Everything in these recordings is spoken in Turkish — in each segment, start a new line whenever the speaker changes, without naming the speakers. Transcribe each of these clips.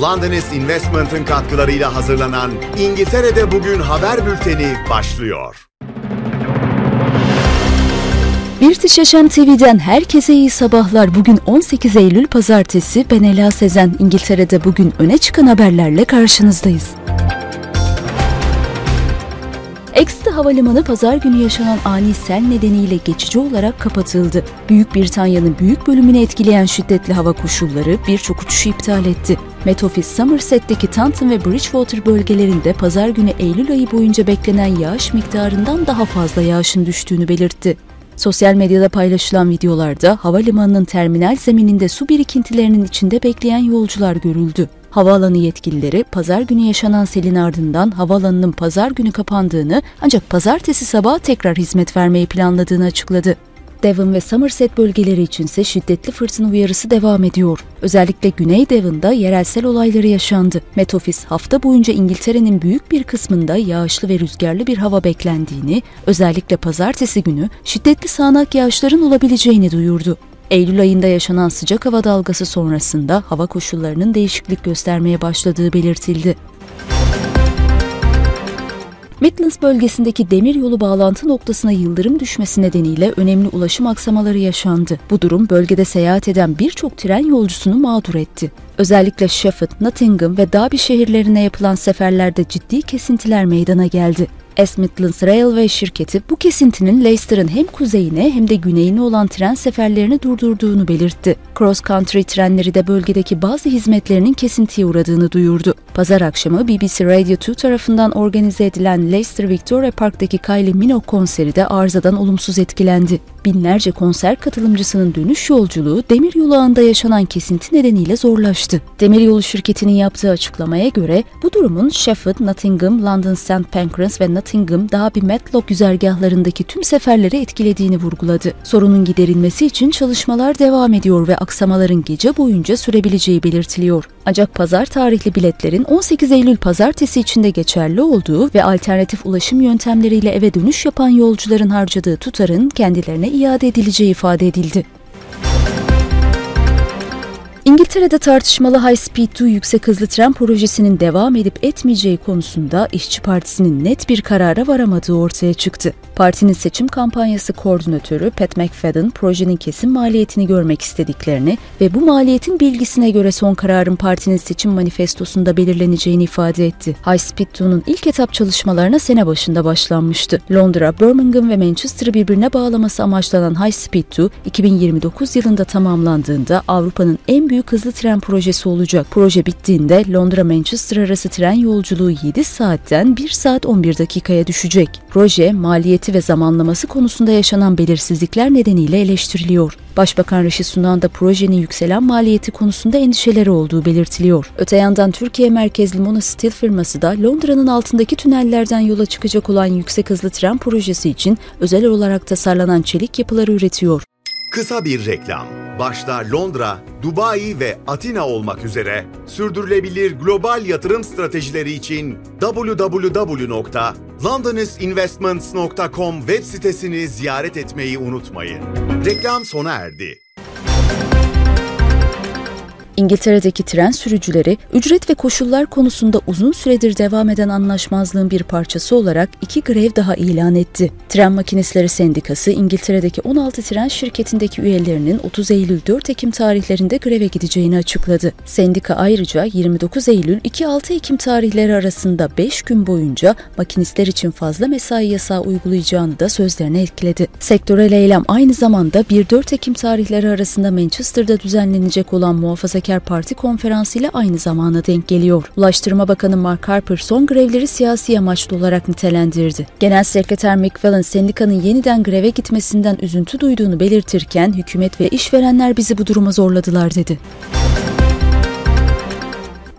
Londonist Investment'ın katkılarıyla hazırlanan İngiltere'de Bugün Haber Bülteni başlıyor.
Bir Yaşam TV'den herkese iyi sabahlar. Bugün 18 Eylül Pazartesi. Ben Ela Sezen. İngiltere'de bugün öne çıkan haberlerle karşınızdayız. Exeter Havalimanı pazar günü yaşanan ani sel nedeniyle geçici olarak kapatıldı. Büyük Britanya'nın büyük bölümünü etkileyen şiddetli hava koşulları birçok uçuşu iptal etti. Met Office Somerset'teki Taunton ve Bridgewater bölgelerinde pazar günü Eylül ayı boyunca beklenen yağış miktarından daha fazla yağışın düştüğünü belirtti. Sosyal medyada paylaşılan videolarda havalimanının terminal zemininde su birikintilerinin içinde bekleyen yolcular görüldü. Havaalanı yetkilileri pazar günü yaşanan selin ardından havaalanının pazar günü kapandığını ancak pazartesi sabah tekrar hizmet vermeyi planladığını açıkladı. Devon ve Somerset bölgeleri içinse şiddetli fırtına uyarısı devam ediyor. Özellikle Güney Devon'da yerelsel olayları yaşandı. Met Office hafta boyunca İngiltere'nin büyük bir kısmında yağışlı ve rüzgarlı bir hava beklendiğini, özellikle pazartesi günü şiddetli sağanak yağışların olabileceğini duyurdu. Eylül ayında yaşanan sıcak hava dalgası sonrasında hava koşullarının değişiklik göstermeye başladığı belirtildi. Midlands bölgesindeki demiryolu bağlantı noktasına yıldırım düşmesi nedeniyle önemli ulaşım aksamaları yaşandı. Bu durum bölgede seyahat eden birçok tren yolcusunu mağdur etti. Özellikle Sheffield, Nottingham ve Derby şehirlerine yapılan seferlerde ciddi kesintiler meydana geldi. West Midlands Railway şirketi bu kesintinin Leicester'ın hem kuzeyine hem de güneyine olan tren seferlerini durdurduğunu belirtti. Cross Country trenleri de bölgedeki bazı hizmetlerinin kesintiye uğradığını duyurdu. Pazar akşamı BBC Radio 2 tarafından organize edilen Leicester Victoria Park'taki Kylie Minogue konseri de arızadan olumsuz etkilendi. Binlerce konser katılımcısının dönüş yolculuğu demiryolu ağında yaşanan kesinti nedeniyle zorlaştı. Demiryolu şirketinin yaptığı açıklamaya göre bu durumun Sheffield, Nottingham, London St Pancras ve Nottingham daha bir Matlock güzergahlarındaki tüm seferleri etkilediğini vurguladı. Sorunun giderilmesi için çalışmalar devam ediyor ve aksamaların gece boyunca sürebileceği belirtiliyor. Ancak pazar tarihli biletlerin 18 Eylül pazartesi içinde geçerli olduğu ve alternatif ulaşım yöntemleriyle eve dönüş yapan yolcuların harcadığı tutarın kendilerine iade edileceği ifade edildi. İngiltere'de tartışmalı High Speed 2 yüksek hızlı tren projesinin devam edip etmeyeceği konusunda İşçi Partisi'nin net bir karara varamadığı ortaya çıktı. Partinin seçim kampanyası koordinatörü Pat McFadden projenin kesin maliyetini görmek istediklerini ve bu maliyetin bilgisine göre son kararın partinin seçim manifestosunda belirleneceğini ifade etti. High Speed 2'nun ilk etap çalışmalarına sene başında başlanmıştı. Londra, Birmingham ve Manchester'ı birbirine bağlaması amaçlanan High Speed 2 2029 yılında tamamlandığında Avrupa'nın en büyük hızlı tren projesi olacak. Proje bittiğinde Londra-Manchester arası tren yolculuğu 7 saatten 1 saat 11 dakikaya düşecek. Proje maliyeti ve zamanlaması konusunda yaşanan belirsizlikler nedeniyle eleştiriliyor. Başbakan Rishi Sunak da projenin yükselen maliyeti konusunda endişeleri olduğu belirtiliyor. Öte yandan Türkiye merkezli Mona firması da Londra'nın altındaki tünellerden yola çıkacak olan yüksek hızlı tren projesi için özel olarak tasarlanan çelik yapıları üretiyor.
Kısa bir reklam. Başta Londra, Dubai ve Atina olmak üzere sürdürülebilir global yatırım stratejileri için www.londonistinvestments.com web sitesini ziyaret etmeyi unutmayın. Reklam sona erdi.
İngiltere'deki tren sürücüleri ücret ve koşullar konusunda uzun süredir devam eden anlaşmazlığın bir parçası olarak iki grev daha ilan etti. Tren Makinistleri Sendikası İngiltere'deki 16 tren şirketindeki üyelerinin 30 Eylül 4 Ekim tarihlerinde greve gideceğini açıkladı. Sendika ayrıca 29 Eylül 2-6 Ekim tarihleri arasında 5 gün boyunca makinistler için fazla mesai yasağı uygulayacağını da sözlerine ekledi. Sektörel eylem aynı zamanda 1-4 Ekim tarihleri arasında Manchester'da düzenlenecek olan muhafaza Muhafazakar Parti konferansı ile aynı zamana denk geliyor. Ulaştırma Bakanı Mark Harper son grevleri siyasi amaçlı olarak nitelendirdi. Genel Sekreter McFarlane sendikanın yeniden greve gitmesinden üzüntü duyduğunu belirtirken hükümet ve işverenler bizi bu duruma zorladılar dedi.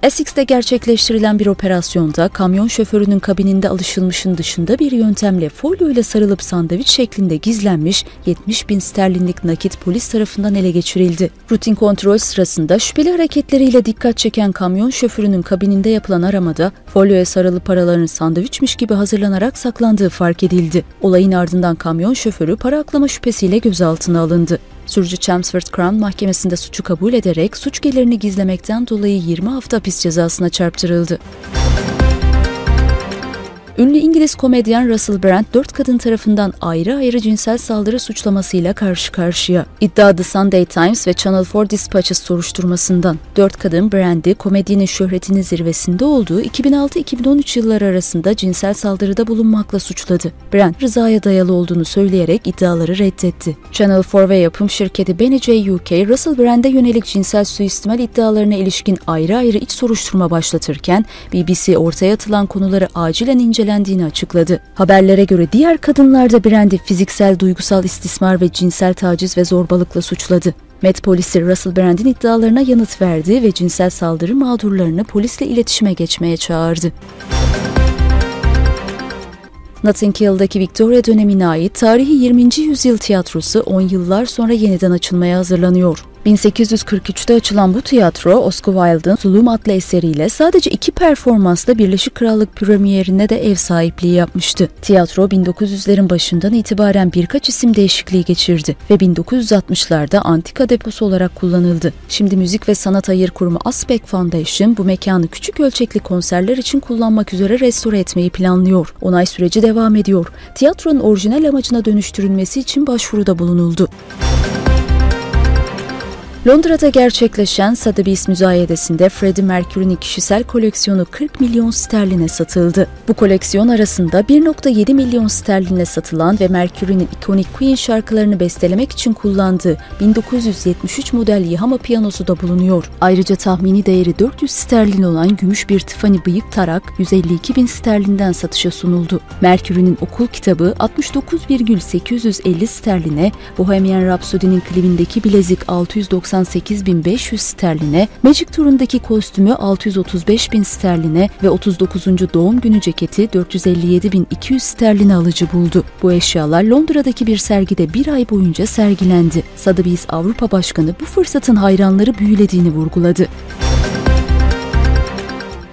Essex'te gerçekleştirilen bir operasyonda kamyon şoförünün kabininde alışılmışın dışında bir yöntemle folyo ile sarılıp sandviç şeklinde gizlenmiş 70 bin sterlinlik nakit polis tarafından ele geçirildi. Rutin kontrol sırasında şüpheli hareketleriyle dikkat çeken kamyon şoförünün kabininde yapılan aramada folyoya sarılı paraların sandviçmiş gibi hazırlanarak saklandığı fark edildi. Olayın ardından kamyon şoförü para aklama şüphesiyle gözaltına alındı. Sürücü Chelmsford Crown Mahkemesi'nde suçu kabul ederek suç gelirini gizlemekten dolayı 20 hafta hapis cezasına çarptırıldı. Ünlü İngiliz komedyen Russell Brand, dört kadın tarafından ayrı ayrı cinsel saldırı suçlamasıyla karşı karşıya. İddia The Sunday Times ve Channel 4 Dispatches soruşturmasından. Dört kadın Brand'i komedyenin şöhretinin zirvesinde olduğu 2006-2013 yılları arasında cinsel saldırıda bulunmakla suçladı. Brand, rızaya dayalı olduğunu söyleyerek iddiaları reddetti. Channel 4 ve yapım şirketi Benny UK, Russell Brand'e yönelik cinsel suistimal iddialarına ilişkin ayrı ayrı iç soruşturma başlatırken, BBC ortaya atılan konuları acilen incelendiğini açıkladı. Haberlere göre diğer kadınlar da Brand'i fiziksel, duygusal istismar ve cinsel taciz ve zorbalıkla suçladı. Met polisi Russell Brand'in iddialarına yanıt verdi ve cinsel saldırı mağdurlarını polisle iletişime geçmeye çağırdı. Notting Hill'daki Victoria dönemine ait tarihi 20. yüzyıl tiyatrosu 10 yıllar sonra yeniden açılmaya hazırlanıyor. 1843'te açılan bu tiyatro, Oscar Wilde'ın Sulum adlı eseriyle sadece iki performansla Birleşik Krallık premierine de ev sahipliği yapmıştı. Tiyatro 1900'lerin başından itibaren birkaç isim değişikliği geçirdi ve 1960'larda antika deposu olarak kullanıldı. Şimdi Müzik ve Sanat Hayır Kurumu Aspect Foundation bu mekanı küçük ölçekli konserler için kullanmak üzere restore etmeyi planlıyor. Onay süreci devam ediyor. Tiyatronun orijinal amacına dönüştürülmesi için başvuruda bulunuldu. Londra'da gerçekleşen Sotheby's müzayedesinde Freddie Mercury'nin kişisel koleksiyonu 40 milyon sterline satıldı. Bu koleksiyon arasında 1.7 milyon sterline satılan ve Mercury'nin ikonik Queen şarkılarını bestelemek için kullandığı 1973 model Yamaha piyanosu da bulunuyor. Ayrıca tahmini değeri 400 sterlin olan gümüş bir Tiffany bıyık tarak 152 bin sterlinden satışa sunuldu. Mercury'nin okul kitabı 69,850 sterline, Bohemian Rhapsody'nin klibindeki bilezik 690 98.500 sterline, Magic Tour'undaki kostümü 635.000 sterline ve 39. doğum günü ceketi 457.200 sterline alıcı buldu. Bu eşyalar Londra'daki bir sergide bir ay boyunca sergilendi. Sotheby's Avrupa Başkanı bu fırsatın hayranları büyülediğini vurguladı.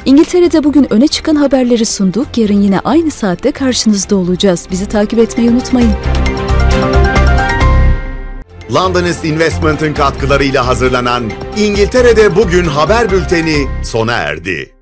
İngiltere'de bugün öne çıkan haberleri sunduk. Yarın yine aynı saatte karşınızda olacağız. Bizi takip etmeyi unutmayın.
Londonist Investment'ın katkılarıyla hazırlanan İngiltere'de Bugün haber bülteni sona erdi.